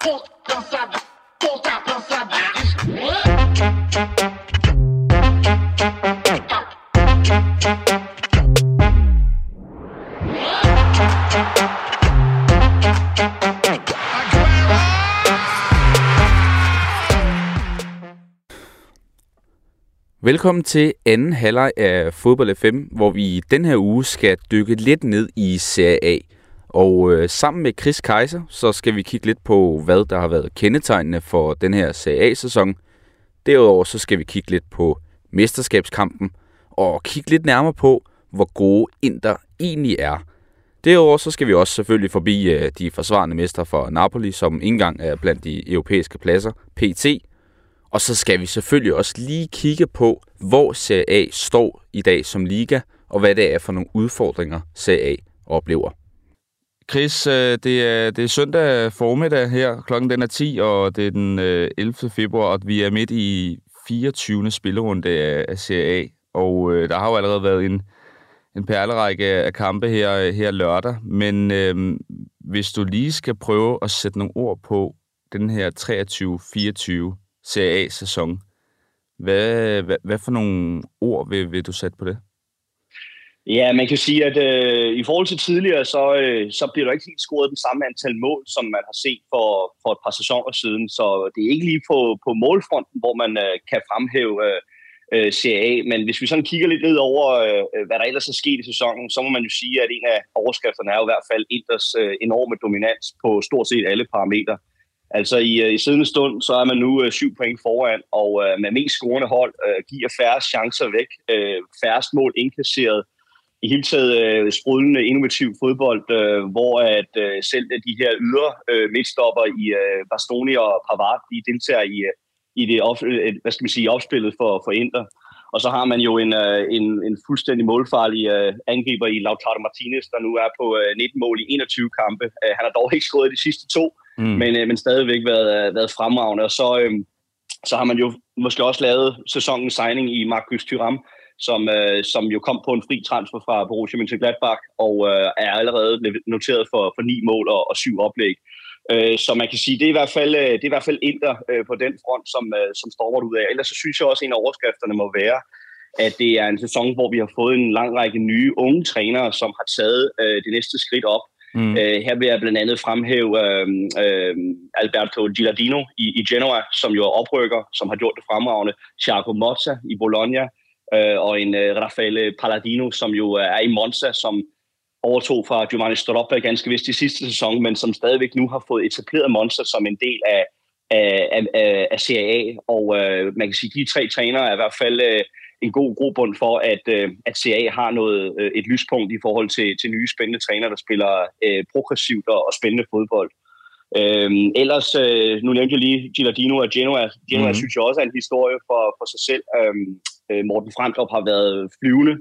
Puta dançada, puta dançada. Velkommen til anden halvleg af Fodbold FM, hvor vi i den her uge skal dykke lidt ned i Serie A. Og øh, sammen med Chris Kaiser, så skal vi kigge lidt på, hvad der har været kendetegnende for den her Serie A-sæson. Derudover så skal vi kigge lidt på mesterskabskampen, og kigge lidt nærmere på, hvor gode Inter egentlig er. Derudover så skal vi også selvfølgelig forbi øh, de forsvarende mestre for Napoli, som ikke engang er blandt de europæiske pladser, PT, og så skal vi selvfølgelig også lige kigge på, hvor Serie A står i dag som liga, og hvad det er for nogle udfordringer, Serie A oplever. Chris, øh, det er, det er søndag formiddag her, klokken den er 10, og det er den øh, 11. Februar, og vi er midt i 24. spillerunde af Serie A. Og øh, der har jo allerede været en, en perlerække af kampe her, øh, her lørdag, men øh, hvis du lige skal prøve at sætte nogle ord på den her 23-24 Serie A-sæson. Hvad, hvad, hvad for nogle ord vil, vil du sætte på det? Ja, man kan sige, at øh, i forhold til tidligere, så, øh, så bliver der ikke helt scoret den samme antal mål, som man har set for, for et par sæsoner siden. Så det er ikke lige på, på målfronten, hvor man øh, kan fremhæve øh, øh Men hvis vi sådan kigger lidt ned over, øh, hvad der ellers er sket i sæsonen, så må man jo sige, at en af overskrifterne er jo i hvert fald Inters øh, enorme dominans på stort set alle parametre. Altså i, øh, i siddende stund, så er man nu øh, syv point foran, og øh, med mest scorende hold øh, giver færre chancer væk, øh, færrest mål indkasseret, i hele taget øh, sprudlende innovativ fodbold, øh, hvor at øh, selv de her ydre øh, midtstopper i øh, Bastoni og Pavard, de deltager i, øh, i det op, øh, hvad skal man sige, opspillet for, for Inter. Og så har man jo en, øh, en, en fuldstændig målfarlig øh, angriber i Lautaro Martinez, der nu er på øh, 19 mål i 21 kampe. Øh, han har dog ikke skåret de sidste to, mm. men, øh, men stadigvæk været, øh, været fremragende. Og så, øh, så har man jo måske også lavet sæsonens signing i Marcus Thuram, som, øh, som jo kom på en fri transfer fra Borussia Mönchengladbach og øh, er allerede noteret for, for ni mål og, og syv oplæg. Øh, så man kan sige, det er i hvert fald, øh, det er i hvert fald Inter øh, på den front, som, øh, som stormer ud af. Ellers så synes jeg også, at en af overskrifterne må være, at det er en sæson, hvor vi har fået en lang række nye unge trænere, som har taget øh, det næste skridt op. Mm. Øh, her vil jeg blandt andet fremhæve øh, øh, Alberto Gilardino i, i Genoa, som jo er oprykker, som har gjort det fremragende. Thiago Motta i Bologna, øh, og en øh, Raffaele Palladino, som jo øh, er i Monza, som overtog fra Giovanni Stroppa ganske vist i sidste sæson, men som stadigvæk nu har fået etableret Monza som en del af, af, af, af CAA. Og øh, man kan sige, at de tre trænere er i hvert fald øh, en god grobund for, at, øh, at CA har noget, øh, et lyspunkt i forhold til, til nye spændende trænere, der spiller øh, progressivt og, og spændende fodbold. Øhm, ellers, øh, nu nævnte jeg lige Gilardino og Genoa. Genoa mm-hmm. synes jeg også er en historie for, for sig selv. Øhm, øh, Morten Fremdrup har været flyvende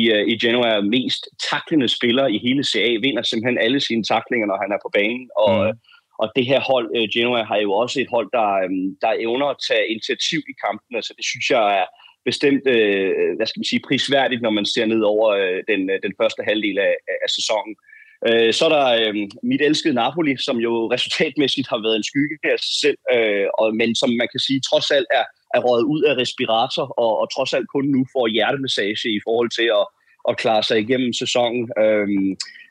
i, øh, i Genoa, mest taklende spiller i hele CA, vinder simpelthen alle sine taklinger, når han er på banen. Og, mm. og det her hold, øh, Genoa, har jo også et hold, der, øh, der evner at tage initiativ i kampene, så det synes jeg er, bestemt, øh, hvad skal man sige, prisværdigt, når man ser ned over øh, den, øh, den første halvdel af, af sæsonen. Øh, så er der øh, mit elskede Napoli, som jo resultatmæssigt har været en skygge af sig selv, øh, og, men som man kan sige trods alt er, er røget ud af respirator, og, og trods alt kun nu får hjertemassage i forhold til at, at klare sig igennem sæsonen. Øh,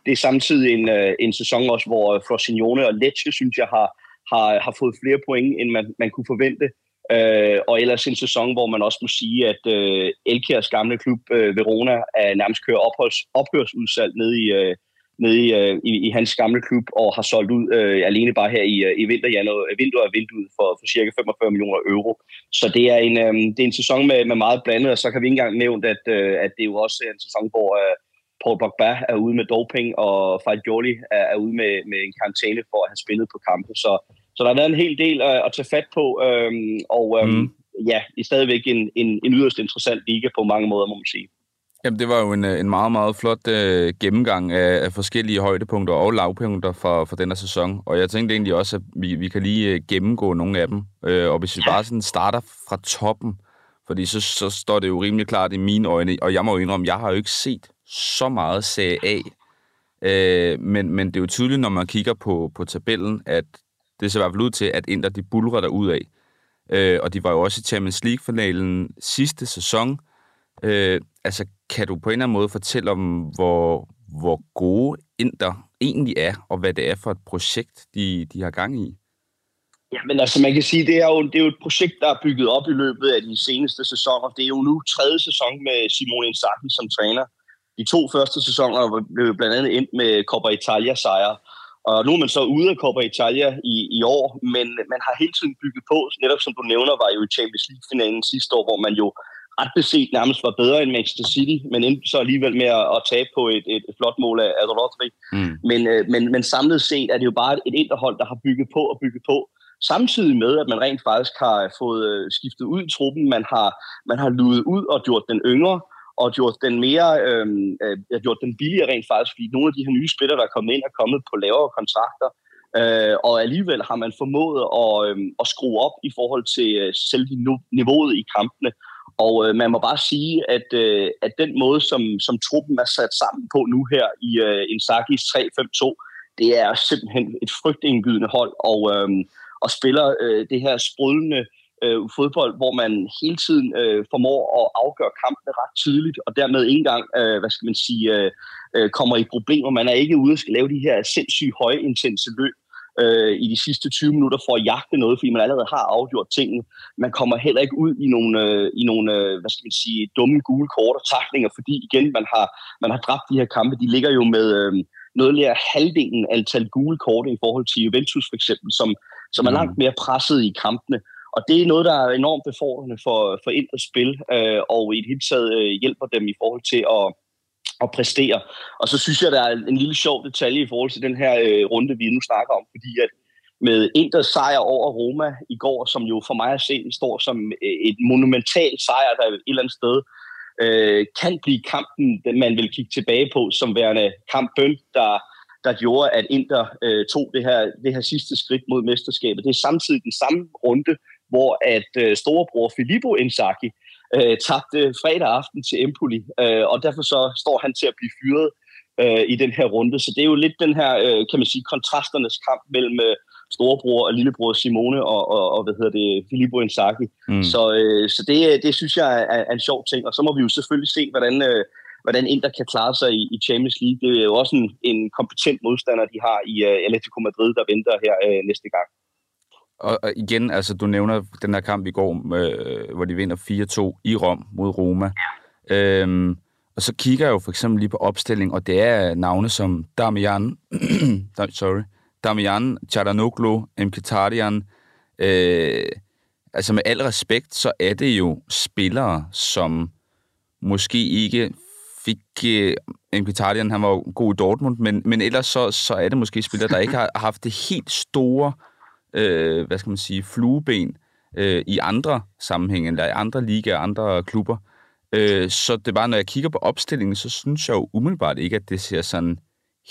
det er samtidig en, øh, en sæson også, hvor Frosinone og Lecce, synes jeg, har, har, har fået flere point, end man, man kunne forvente. Øh, og ellers en sæson, hvor man også må sige, at øh, Elkjærs gamle klub øh, Verona er nærmest kører opholds, ophørsudsalg nede i, øh, nede i, øh, i, i hans gamle klub og har solgt ud øh, alene bare her i, øh, i vinter, januar, øh, vinter og vinduet for, for cirka 45 millioner euro. Så det er en, øh, det er en sæson med, med meget blandet, og så kan vi ikke engang nævne, at, øh, at det er jo også en sæson, hvor øh, Paul Pogba er ude med doping, og Fagioli er, er ude med, med en karantæne for at have spillet på kampe. Så så der har været en hel del at, at tage fat på, øhm, og øhm, mm. ja, stadigvæk en, en, en yderst interessant liga på mange måder, må man sige. Jamen, det var jo en, en meget, meget flot øh, gennemgang af, af forskellige højdepunkter og lavpunkter for, for denne sæson. Og jeg tænkte egentlig også, at vi, vi kan lige øh, gennemgå nogle af dem. Øh, og hvis vi bare sådan starter fra toppen, fordi så, så står det jo rimelig klart i mine øjne, og jeg må jo indrømme, jeg har jo ikke set så meget Serie A Øh, men, men det er jo tydeligt, når man kigger på, på tabellen, at det ser i hvert fald ud til, at Inter de bulrer der ud af. Øh, og de var jo også i Champions League-finalen sidste sæson. Øh, altså, kan du på en eller anden måde fortælle om, hvor, hvor gode Inter egentlig er, og hvad det er for et projekt, de, de har gang i? Ja, men altså man kan sige, det er, jo, det er jo et projekt, der er bygget op i løbet af de seneste sæsoner. Det er jo nu tredje sæson med Simone Inzaghi som træner. De to første sæsoner blev blandt andet endt med Coppa Italia sejre. Og nu er man så ude af Coppa Italia i, i år, men man har hele tiden bygget på. Netop som du nævner, var jo i Champions League-finalen sidste år, hvor man jo ret beset nærmest var bedre end Manchester City, men endte så alligevel med at, at tabe på et, et, flot mål af, af Rodri. Mm. Men, øh, men, men samlet set er det jo bare et interhold, der har bygget på og bygget på samtidig med, at man rent faktisk har fået øh, skiftet ud i truppen. Man har, man har luet ud og gjort den yngre, og gjort den mere, øhm, øh, øh, gjort den billigere rent faktisk, fordi nogle af de her nye spillere, der er kommet ind, er kommet på lavere kontrakter, øh, og alligevel har man formået at, øh, at skrue op i forhold til øh, selv niveauet i kampene. Og øh, man må bare sige, at, øh, at den måde, som, som truppen er sat sammen på nu her i øh, Inzaghi's 3-5-2, det er simpelthen et frygtindgydende hold, og, øh, og spiller øh, det her sprudlende øh, fodbold, hvor man hele tiden øh, formår at afgøre kampene ret tidligt, og dermed ikke engang, øh, hvad skal man sige, øh, øh, kommer i problemer. Man er ikke ude og skal lave de her sindssygt høje intense løb øh, i de sidste 20 minutter for at jagte noget, fordi man allerede har afgjort tingene. Man kommer heller ikke ud i nogle, øh, i nogle øh, hvad skal man sige, dumme gule kort og taklinger, fordi igen, man har, man har dræbt de her kampe. De ligger jo med... Øh, noget mere halvdelen antal gule kort i forhold til Juventus for eksempel, som, som er mm. langt mere presset i kampene. Og det er noget, der er enormt befordrende for, for indre spil, øh, og i det hele taget øh, hjælper dem i forhold til at, at præstere. Og så synes jeg, der er en lille sjov detalje i forhold til den her øh, runde, vi nu snakker om, fordi at med Inders sejr over Roma i går, som jo for mig at se står som øh, et monumental sejr, der et eller andet sted øh, kan blive kampen, man vil kigge tilbage på, som værende kampbøn, der, der gjorde, at Inter øh, tog det her, det her sidste skridt mod mesterskabet. Det er samtidig den samme runde, hvor at øh, storebror Filippo Inzaghi øh, tabte fredag aften til Empoli, øh, og derfor så står han til at blive fyret øh, i den her runde. Så det er jo lidt den her, øh, kan man sige, kontrasternes kamp mellem øh, storebror og lillebror Simone og, og, og hvad hedder det, Filippo Inzaghi. Mm. Så, øh, så det, det synes jeg er, er en sjov ting, og så må vi jo selvfølgelig se, hvordan, øh, hvordan Inter kan klare sig i, i Champions League. Det er jo også en, en kompetent modstander, de har i uh, Atletico Madrid, der venter her uh, næste gang. Og, igen, altså du nævner den her kamp i går, øh, hvor de vinder 4-2 i Rom mod Roma. Ja. Øhm, og så kigger jeg jo for eksempel lige på opstilling, og det er navne som Damian, sorry, Damian, Charanoglu, Mkhitaryan. Øh, altså med al respekt, så er det jo spillere, som måske ikke fik øh, Mkhitaryan, han var god i Dortmund, men, men ellers så, så er det måske spillere, der ikke har haft det helt store, øh, hvad skal man sige, flueben øh, i andre sammenhænge, eller i andre ligaer, andre klubber. Øh, så det er bare, når jeg kigger på opstillingen, så synes jeg jo umiddelbart ikke, at det ser sådan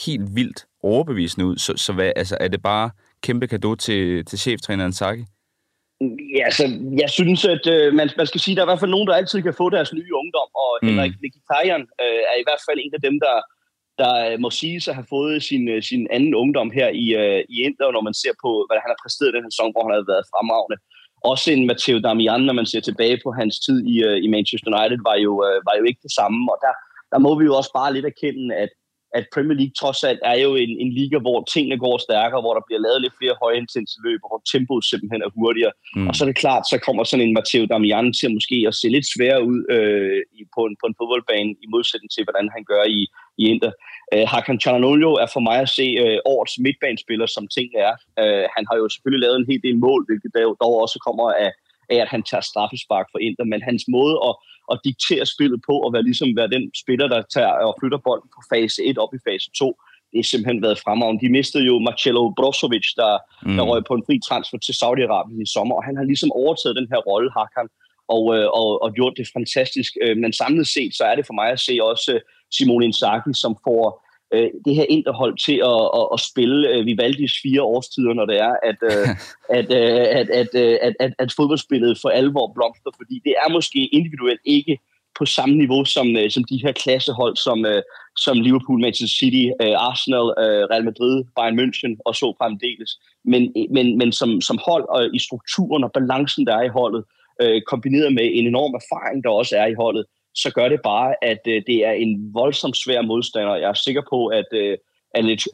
helt vildt overbevisende ud. Så, så hvad, altså, er det bare kæmpe kado til, til cheftræneren Saki? Ja, altså, jeg synes, at øh, man, man skal sige, at der er i hvert fald nogen, der altid kan få deres nye ungdom, og mm. Henrik Mkhitaryan øh, er i hvert fald en af dem, der, der øh, må sige sig at have fået sin, øh, sin anden ungdom her i, øh, i Inter, når man ser på, hvad han har præsteret den her sæson, hvor han har været fremragende. Også en Matteo Damian, når man ser tilbage på hans tid i, i Manchester United, var jo, var jo ikke det samme, og der, der må vi jo også bare lidt erkende, at at Premier League trods alt er jo en, en liga, hvor tingene går stærkere, hvor der bliver lavet lidt flere højintense løb, og hvor tempoet simpelthen er hurtigere. Mm. Og så er det klart, så kommer sådan en Matteo Damian til at måske at se lidt sværere ud øh, på, en, på en fodboldbane, i modsætning til, hvordan han gør i, i Inter. Øh, Hakan Chananolio er for mig at se øh, årets midtbanespiller, som tingene er. Øh, han har jo selvfølgelig lavet en hel del mål, hvilket dog også kommer af, af at han tager straffespark for Inter, men hans måde at at diktere spillet på, og være, ligesom være den spiller, der tager og flytter bolden på fase 1 op i fase 2. Det har simpelthen været fremragende. De mistede jo Marcelo Brozovic, der, mm. der røg på en fri transfer til Saudi-Arabien i sommer, og han har ligesom overtaget den her rolle, Hakan, og, øh, og, og gjort det fantastisk. Øh, men samlet set, så er det for mig at se også øh, Simone Inzaghi, som får øh, det her interhold til at, at, at spille øh, Vivaldis fire årstider, når det er, at, øh, at, øh, at, at, øh, at, at, at fodboldspillet for alvor blomster, fordi det er måske individuelt ikke på samme niveau som, øh, som de her klassehold, som, øh, som Liverpool, Manchester City, øh, Arsenal, øh, Real Madrid, Bayern München og så fremdeles. Men, men, men som, som hold og i strukturen og balancen, der er i holdet, øh, kombineret med en enorm erfaring, der også er i holdet, så gør det bare, at øh, det er en voldsomt svær modstander. Jeg er sikker på, at øh,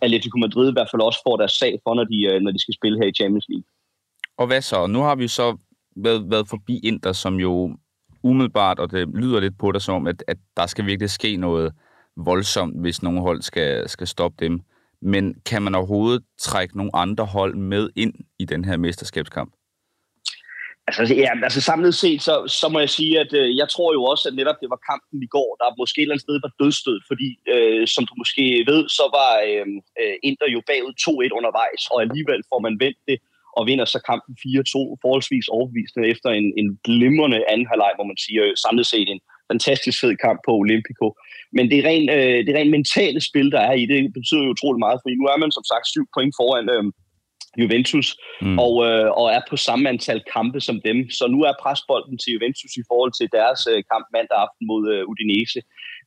Atletico Madrid i hvert fald også får deres sag for, når de, øh, når de skal spille her i Champions League. Og hvad så? Nu har vi så været, været forbi Inter, som jo umiddelbart, og det lyder lidt på dig som, at, at der skal virkelig ske noget voldsomt, hvis nogle hold skal, skal stoppe dem. Men kan man overhovedet trække nogle andre hold med ind i den her mesterskabskamp? Altså, ja, altså samlet set, så, så må jeg sige, at øh, jeg tror jo også, at netop det var kampen i går, der måske et eller andet sted var dødstød, fordi øh, som du måske ved, så var øhm, øh, Inter jo bagud 2-1 undervejs, og alligevel får man vendt det og vinder så kampen 4-2 forholdsvis overbevisende efter en, en glimrende anden halvleg, hvor man siger øh, samlet set en fantastisk fed kamp på Olympico. Men det er rent, øh, det rent mentale spil, der er i det, betyder jo utrolig meget, fordi nu er man som sagt syv point foran øh, Juventus, mm. og, øh, og er på samme antal kampe som dem. Så nu er presbolden til Juventus i forhold til deres øh, kamp mandag aften mod øh, Udinese.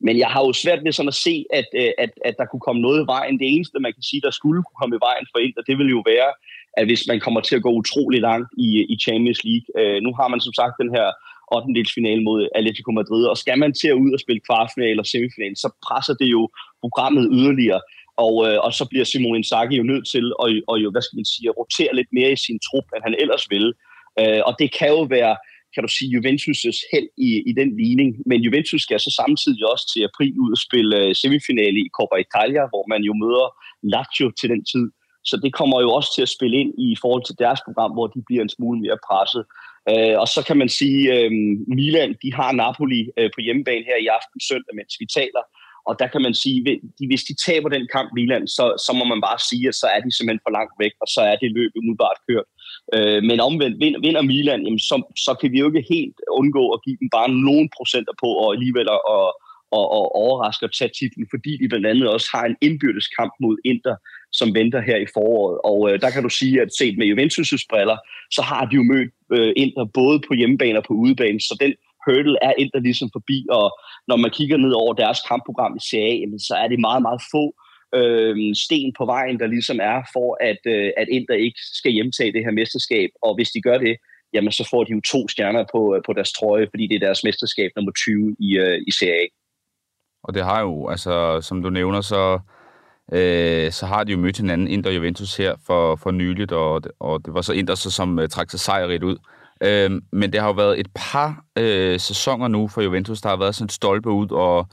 Men jeg har jo svært ved sådan at se, at, øh, at, at der kunne komme noget i vejen. Det eneste, man kan sige, der skulle kunne komme i vejen for Inter, det vil jo være, at hvis man kommer til at gå utrolig langt i, i Champions League. Øh, nu har man som sagt den her 8. finale mod Atletico Madrid, og skal man til at ud og spille kvartfinale og semifinale, så presser det jo programmet yderligere. Og, øh, og så bliver Simon Inzaghi jo nødt til at, og jo, hvad skal man sige, at rotere lidt mere i sin trup, end han ellers ville. Øh, og det kan jo være, kan du sige, Juventus' held i, i den ligning. Men Juventus skal så samtidig også til april ud og spille øh, semifinale i Coppa Italia, hvor man jo møder Lazio til den tid. Så det kommer jo også til at spille ind i forhold til deres program, hvor de bliver en smule mere presset. Øh, og så kan man sige, at øh, Milan de har Napoli øh, på hjemmebane her i aften søndag, mens vi taler. Og der kan man sige, at hvis de taber den kamp Milan, så, så må man bare sige, at så er de simpelthen for langt væk, og så er det løbet umiddelbart kørt. Øh, men omvendt, vinder, vinder Milan, jamen, så, så kan vi jo ikke helt undgå at give dem bare nogle procenter på, og alligevel at, og, og overrasker overraske at tage titlen, fordi de blandt andet også har en indbyrdes kamp mod Inter, som venter her i foråret. Og øh, der kan du sige, at set med Juventus' briller, så har de jo mødt øh, Inter både på hjemmebane og på udebane, så den hurdle er Inter ligesom forbi, og når man kigger ned over deres kampprogram i Serie jamen, så er det meget, meget få øh, sten på vejen, der ligesom er for, at, øh, at Inter ikke skal hjemtage det her mesterskab, og hvis de gør det, jamen så får de jo to stjerner på, øh, på deres trøje, fordi det er deres mesterskab nummer 20 i, øh, i A. Og det har jo, altså som du nævner, så øh, så har de jo mødt hinanden, Inter og Juventus her for, for nyligt, og, og det var så Inter, så, som uh, trak sig sejrigt ud. Øh, men det har jo været et par øh, sæsoner nu for Juventus, der har været sådan et stolpe ud, og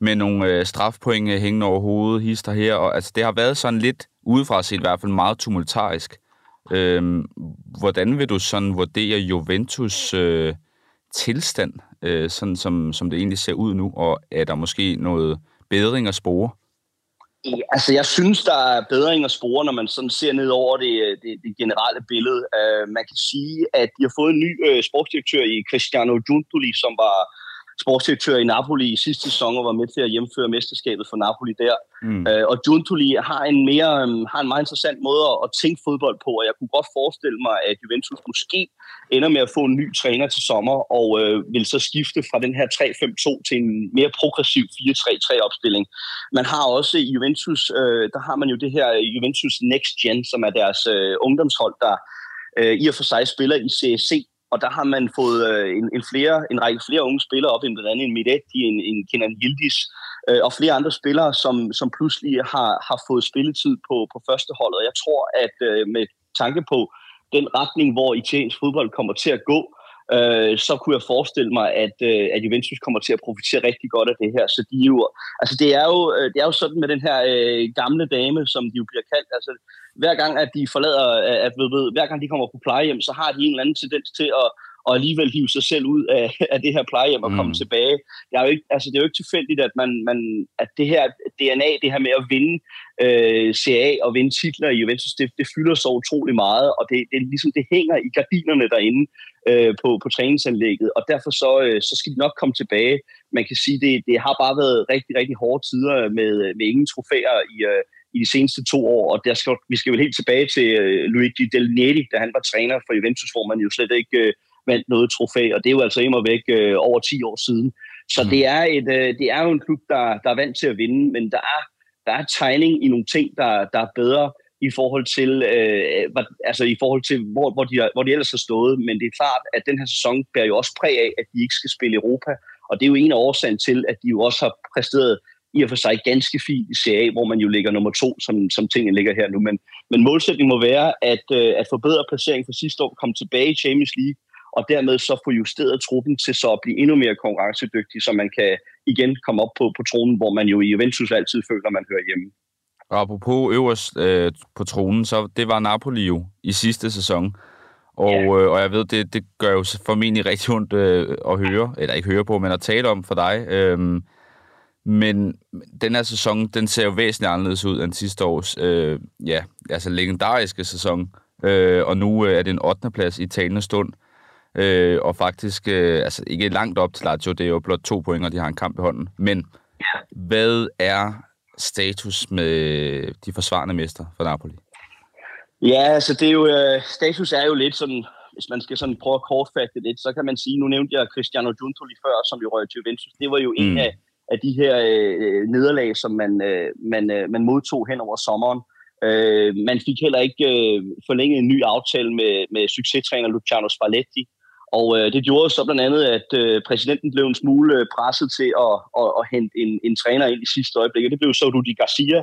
med nogle øh, strafpoint øh, hængende over hovedet, hister her, og altså det har været sådan lidt, udefra set i hvert fald, meget tumultarisk. Øh, hvordan vil du sådan vurdere Juventus øh, tilstand, øh, sådan som, som det egentlig ser ud nu, og er der måske noget bedring at spore? Ja, altså, jeg synes, der er bedring at spore, når man sådan ser ned over det, det, det generelle billede. Uh, man kan sige, at de har fået en ny uh, sportsdirektør i Cristiano Giuntoli, som var sportsdirektør i Napoli i sidste sæson og var med til at hjemføre mesterskabet for Napoli der. Mm. Uh, og Giuntoli har en, mere, um, har en meget interessant måde at tænke fodbold på, og jeg kunne godt forestille mig, at Juventus måske ender med at få en ny træner til sommer, og uh, vil så skifte fra den her 3-5-2 til en mere progressiv 4-3-3 opstilling. Man har også i Juventus, uh, der har man jo det her Juventus Next Gen, som er deres uh, ungdomshold, der uh, i og for sig spiller i CSC, og der har man fået øh, en, en, flere, en række flere unge spillere op, end blandt andet en Midetti, en, en Kenan Yildiz, øh, og flere andre spillere, som, som pludselig har, har fået spilletid på, på første hold. Og jeg tror, at øh, med tanke på den retning, hvor italiensk fodbold kommer til at gå, øh, Øh, så kunne jeg forestille mig, at, øh, at Juventus kommer til at profitere rigtig godt af det her. Så de jo, altså det er jo, øh, det er jo sådan med den her øh, gamle dame, som de jo bliver kaldt. Altså, hver gang, at de forlader, at, ved, ved, hver gang de kommer på plejehjem, så har de en eller anden tendens til at, og alligevel hive sig selv ud af, af det her plejehjem og komme mm. tilbage. Det er, jo ikke, altså, det er jo ikke tilfældigt, at, man, man, at det her DNA, det her med at vinde øh, CA og vinde titler i Juventus, det, det fylder så utrolig meget, og det, det, ligesom, det hænger i gardinerne derinde øh, på, på træningsanlægget, og derfor så, øh, så skal de nok komme tilbage. Man kan sige, det, det har bare været rigtig, rigtig hårde tider med, med ingen trofæer i, øh, i de seneste to år, og der skal, vi skal vel helt tilbage til øh, Luigi Del Neri, da han var træner for Juventus, hvor man jo slet ikke øh, vandt noget trofæ, og det er jo altså immer væk øh, over 10 år siden. Så mm. det, er et, øh, det er jo en klub, der, der er vant til at vinde, men der er, der er tegning i nogle ting, der, der er bedre i forhold til, øh, altså i forhold til hvor, hvor, de, hvor de ellers har stået. Men det er klart, at den her sæson bærer jo også præg af, at de ikke skal spille Europa. Og det er jo en af årsagen til, at de jo også har præsteret i og for sig ganske fint i CA, hvor man jo ligger nummer to, som, som tingene ligger her nu. Men, men målsætningen må være at, øh, at forbedre placeringen for sidste år, komme tilbage i Champions League, og dermed så få justeret truppen til så at blive endnu mere konkurrencedygtig, så man kan igen komme op på, på tronen, hvor man jo i Juventus altid føler, man hører hjemme. Og apropos øverst øh, på tronen, så det var Napoli jo i sidste sæson. Og, ja. øh, og jeg ved, det, det gør jo formentlig rigtig ondt øh, at høre, eller ikke høre på, men at tale om for dig. Øh, men den her sæson, den ser jo væsentligt anderledes ud end sidste års, øh, ja, altså legendariske sæson. Øh, og nu øh, er det en 8. plads i talende stund. Øh, og faktisk, øh, altså ikke langt op til Lazio, det er jo blot to point, og de har en kamp i hånden. Men hvad er status med de forsvarende mester for Napoli? Ja, altså det er jo, øh, status er jo lidt sådan, hvis man skal sådan prøve at kortfatte lidt, så kan man sige, nu nævnte jeg Cristiano Giunto lige før, som jo røg til Juventus. Det var jo mm. en af, af de her øh, nederlag, som man, øh, man, øh, man modtog hen over sommeren. Øh, man fik heller ikke øh, forlænget en ny aftale med, med succestræner Luciano Spalletti, og øh, det gjorde så blandt andet, at øh, præsidenten blev en smule øh, presset til at, at, at hente en, en træner ind i sidste øjeblik. Og det blev så Rudi Garcia,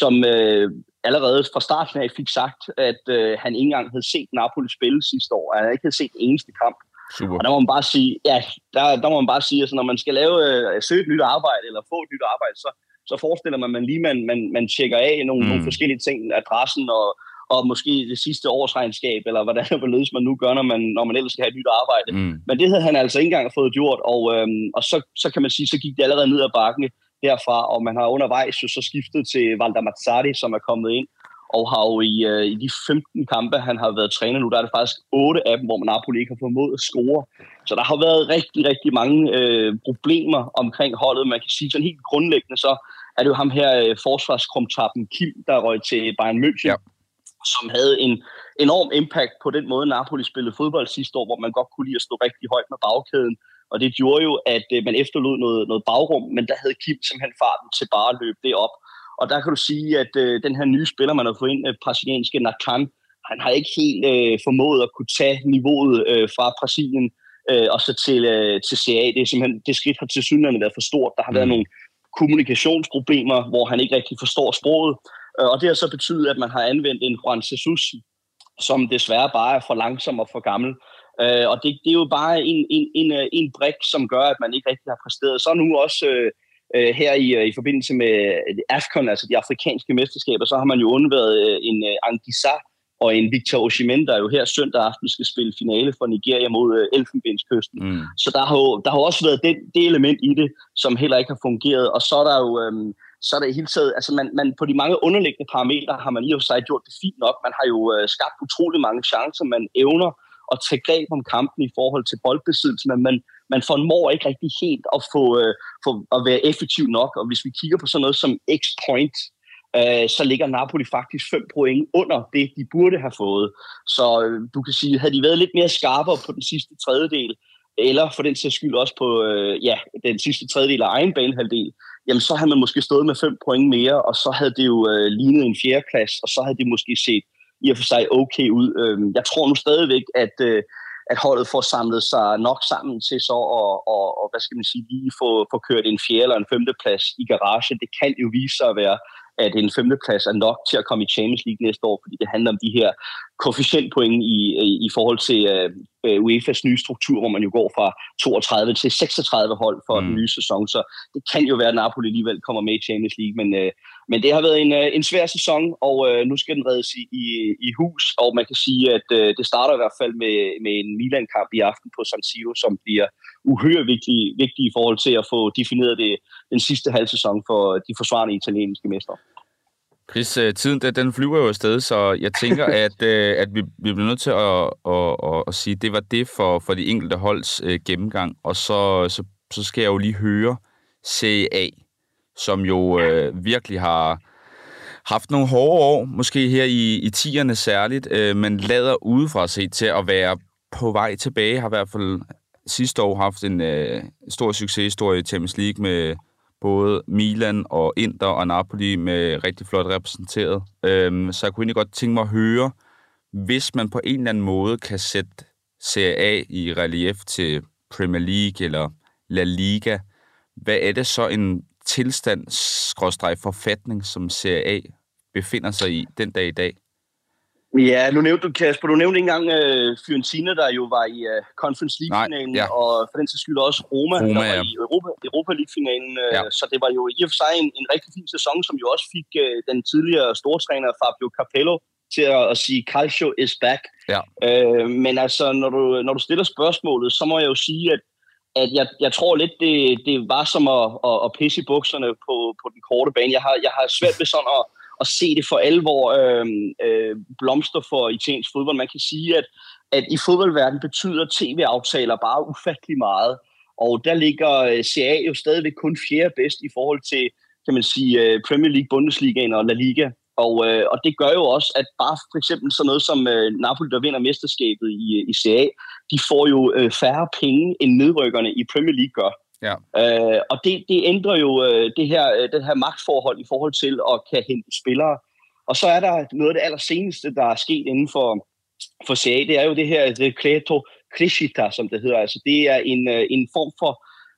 som øh, allerede fra starten af fik sagt, at øh, han ikke engang havde set Napoli spille sidste år. Han havde ikke havde set en eneste kamp. Super. Og der må man bare sige, ja, der, der må man bare sige, at altså, når man skal lave, øh, søge et nyt arbejde, eller få et nyt arbejde, så, så forestiller man, at man lige man, man, man tjekker af nogle, mm. nogle forskellige ting, adressen og, og måske det sidste årsregnskab, eller hvordan hvorledes man nu gør, når man, når man ellers skal have et nyt arbejde. Mm. Men det havde han altså ikke engang fået gjort, og, øhm, og så, så kan man sige, så gik det allerede ned ad bakken derfra, og man har undervejs jo så skiftet til Valder Mazzari, som er kommet ind, og har jo i, øh, i de 15 kampe, han har været træner nu, der er det faktisk 8 af dem, hvor man Napoli ikke har formået at score. Så der har været rigtig, rigtig mange øh, problemer omkring holdet. Man kan sige sådan helt grundlæggende, så er det jo ham her øh, forsvarskrumtappen Kim, der røg til Bayern München. Ja som havde en enorm impact på den måde, Napoli spillede fodbold sidste år, hvor man godt kunne lide at stå rigtig højt med bagkæden. Og det gjorde jo, at øh, man efterlod noget, noget bagrum, men der havde Kim simpelthen farten til bare at løbe det op. Og der kan du sige, at øh, den her nye spiller, man har fået ind, øh, brasilianske Nakan, han har ikke helt øh, formået at kunne tage niveauet øh, fra Brasilien øh, og så til, øh, til CA. Det er simpelthen, det skridt har til synligheden været for stort. Der har mm. været nogle kommunikationsproblemer, hvor han ikke rigtig forstår sproget. Øh, og det har så betydet, at man har anvendt en Juan Jesus, som desværre bare er for langsom og for gammel. Øh, og det, det er jo bare en, en, en, øh, en brik, som gør, at man ikke rigtig har præsteret. Så nu også øh, her i, i forbindelse med AFCON, altså de afrikanske mesterskaber, så har man jo undværet en Angisa og en Victor Osimhen, der jo her søndag aften skal spille finale for Nigeria mod Elfenbenskysten. Mm. Så der har jo der har også været det, det element i det, som heller ikke har fungeret. Og så er der jo... Øh, så er det hele taget, altså man, man, på de mange underliggende parametre har man i og for sig gjort det fint nok. Man har jo øh, skabt utrolig mange chancer, man evner at tage greb om kampen i forhold til boldbesiddelse, men man, man formår ikke rigtig helt at få, øh, få at være effektiv nok. Og hvis vi kigger på sådan noget som X-point, øh, så ligger Napoli faktisk 5 point under det, de burde have fået. Så øh, du kan sige, havde de været lidt mere skarpere på den sidste tredjedel, eller for den sags skyld også på øh, ja, den sidste tredjedel af egen banehalvdel, jamen så havde man måske stået med fem point mere, og så havde det jo øh, lignet en fjerdeplads, og så havde det måske set i og for sig okay ud. Øh, jeg tror nu stadigvæk, at, øh, at holdet får samlet sig nok sammen til så at, og, og, hvad skal man sige, lige få, få kørt en fjerde eller en femteplads i garage. Det kan jo vise sig at være at en femteplads er nok til at komme i Champions League næste år, fordi det handler om de her koefficientpoint i, i, i forhold til uh, UEFA's nye struktur, hvor man jo går fra 32 til 36 hold for mm. den nye sæson. Så det kan jo være, at Napoli alligevel kommer med i Champions League, men, uh, men det har været en, uh, en svær sæson, og uh, nu skal den reddes i, i, i hus, og man kan sige, at uh, det starter i hvert fald med, med en Milan-kamp i aften på San Siro, som bliver uhyre vigtig, vigtig i forhold til at få defineret det, den sidste halv sæson for de forsvarende italienske mestre. Chris, øh, tiden den flyver jo afsted, så jeg tænker, at, øh, at vi, vi bliver nødt til at, at, at, at sige, at det var det for, for de enkelte holds øh, gennemgang. Og så, så, så skal jeg jo lige høre CA, som jo øh, virkelig har haft nogle hårde år, måske her i, i tierne særligt, øh, men lader udefra se til at være på vej tilbage, har i hvert fald sidste år haft en øh, stor succeshistorie i Champions League med både Milan og Inter og Napoli med rigtig flot repræsenteret. Øhm, så jeg kunne egentlig godt tænke mig at høre, hvis man på en eller anden måde kan sætte Serie A i relief til Premier League eller La Liga, hvad er det så en tilstand, forfatning, som Serie A befinder sig i den dag i dag? Ja, nu nævnte du, Kasper, du nævnte ikke engang uh, Fiorentina, der jo var i uh, Conference League-finalen, ja. og for den sags skyld også Roma, Roma der var ja. i Europa, Europa League-finalen. Uh, ja. Så det var jo i og for sig en, en rigtig fin sæson, som jo også fik uh, den tidligere stortræner Fabio Capello til at, at sige, Calcio is back. Ja. Uh, men altså, når du, når du stiller spørgsmålet, så må jeg jo sige, at at jeg, jeg tror lidt, det, det var som at, at, at pisse i bukserne på, på den korte bane. Jeg har, jeg har svært ved sådan at, at se det for alvor øh, øh, blomster for italiensk fodbold. Man kan sige, at, at i fodboldverdenen betyder tv-aftaler bare ufattelig meget. Og der ligger øh, CA jo stadigvæk kun fjerde bedst i forhold til, kan man sige, øh, Premier League, Bundesligaen og La Liga. Og, øh, og det gør jo også, at bare for eksempel sådan noget som øh, Napoli, der vinder mesterskabet i, i CA, de får jo øh, færre penge, end nedrykkerne i Premier League gør. Ja. Øh, og det, det ændrer jo øh, det her, øh, det her magtforhold i forhold til at kan hente spillere. Og så er der noget af det allerseneste, der er sket inden for, for CA, det er jo det her decreto crescita, som det hedder. Altså det er en, øh, en form for,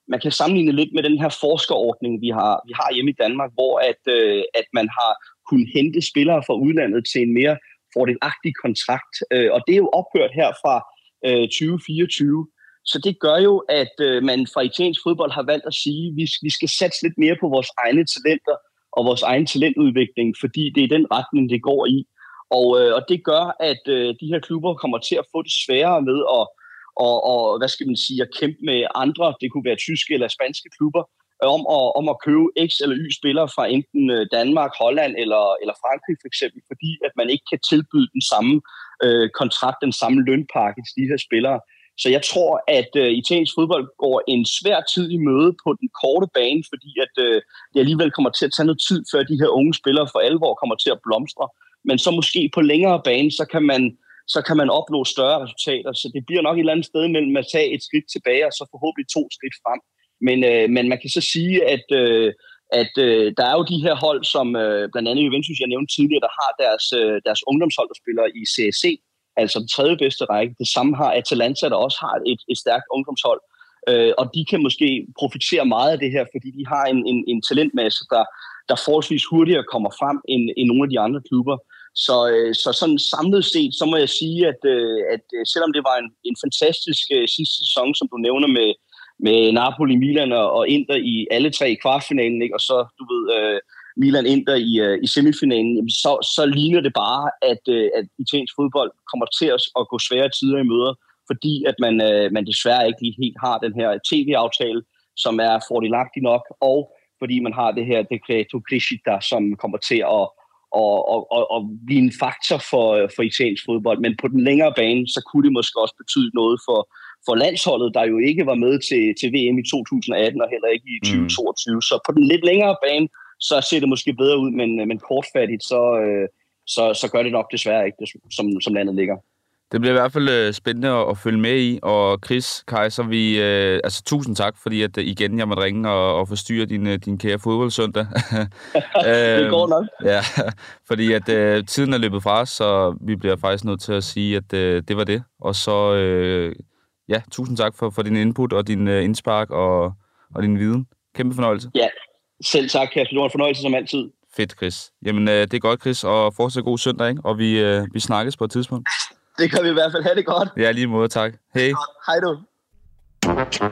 man kan sammenligne lidt med den her forskerordning, vi har, vi har hjemme i Danmark, hvor at, øh, at man har kunnet hente spillere fra udlandet til en mere fordelagtig kontrakt. Øh, og det er jo ophørt her fra øh, 2024. Så det gør jo, at øh, man fra italiensk fodbold har valgt at sige, at vi, vi skal satse lidt mere på vores egne talenter og vores egen talentudvikling, fordi det er den retning, det går i. Og, øh, og det gør, at øh, de her klubber kommer til at få det sværere med at og, og, hvad skal man sige, at kæmpe med andre, det kunne være tyske eller spanske klubber, øh, om at, om at købe X eller Y spillere fra enten øh, Danmark, Holland eller, eller Frankrig for eksempel, fordi at man ikke kan tilbyde den samme øh, kontrakt, den samme lønpakke til de her spillere. Så jeg tror, at øh, italiensk fodbold går en svær tid i møde på den korte bane, fordi at øh, det alligevel kommer til at tage noget tid, før de her unge spillere for alvor kommer til at blomstre. Men så måske på længere bane, så kan man så kan man opnå større resultater. Så det bliver nok et eller andet sted mellem at tage et skridt tilbage, og så forhåbentlig to skridt frem. Men, øh, men man kan så sige, at, øh, at øh, der er jo de her hold, som øh, blandt andet Juventus, jeg nævnte tidligere, der har deres, øh, deres ungdomshold, der spiller i CSC, altså den tredje bedste række. Det samme har Atalanta, der også har et, et stærkt ungdomshold. Øh, og de kan måske profitere meget af det her, fordi de har en, en, en talentmasse, der, der forholdsvis hurtigere kommer frem end, end nogle af de andre klubber. Så, øh, så sådan samlet set, så må jeg sige, at, øh, at øh, selvom det var en, en fantastisk sidste sæson, som du nævner med, med Napoli, Milan og, og Inter i alle tre i kvartfinalen, ikke? og så, du ved, Milan Inter i, i semifinalen, jamen, så, så ligner det bare, at, at italiensk fodbold kommer til at, gå svære tider i møder, fordi at man, man desværre ikke lige helt har den her tv-aftale, som er fordelagtig nok, og fordi man har det her decreto crescita, som kommer til at og, og, og, og blive en faktor for, for italiensk fodbold. Men på den længere bane, så kunne det måske også betyde noget for, for landsholdet, der jo ikke var med til, til VM i 2018 og heller ikke i 2022. Mm. Så på den lidt længere bane, så ser det måske bedre ud, men, men kortfattigt, så, øh, så, så gør det nok desværre ikke, som, som landet ligger. Det bliver i hvert fald øh, spændende at, at følge med i, og Chris Kaiser, vi, øh, altså tusind tak, fordi at, øh, igen jeg måtte ringe og, og forstyrre din, øh, din kære fodboldsøndag. det går nok. Ja, fordi at øh, tiden er løbet fra os, så vi bliver faktisk nødt til at sige, at øh, det var det. Og så, øh, ja, tusind tak for, for din input og din øh, indspark og, og din viden. Kæmpe fornøjelse. Ja, selv tak, Kasper. Det var en fornøjelse som altid. Fedt, Chris. Jamen, øh, det er godt, Chris, og fortsat god søndag, ikke? Og vi, øh, vi snakkes på et tidspunkt. Det kan vi i hvert fald have det godt. Ja, lige måde, tak. Hej. Hej du. Thank you.